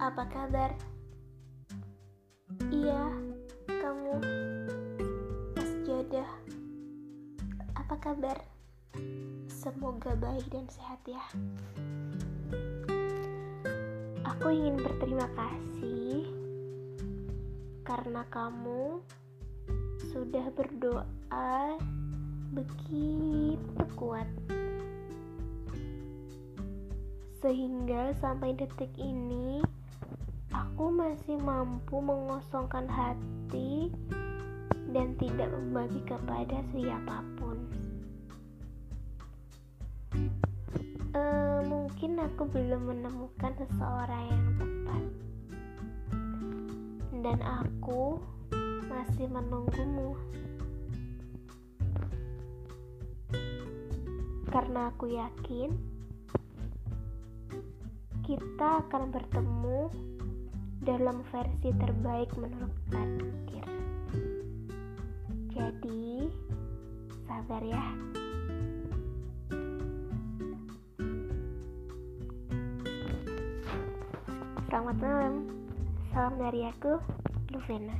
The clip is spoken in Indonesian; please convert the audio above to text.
Apa kabar? Iya, kamu Mas Jodoh. Apa kabar? Semoga baik dan sehat ya. Aku ingin berterima kasih karena kamu sudah berdoa begitu kuat sehingga sampai detik ini aku masih mampu mengosongkan hati dan tidak membagi kepada siapa pun. Uh, mungkin aku belum menemukan seseorang yang tepat, dan aku masih menunggumu. karena aku yakin kita akan bertemu dalam versi terbaik menurut takdir. Jadi, sabar ya. Selamat malam. Salam dari aku, Luvena.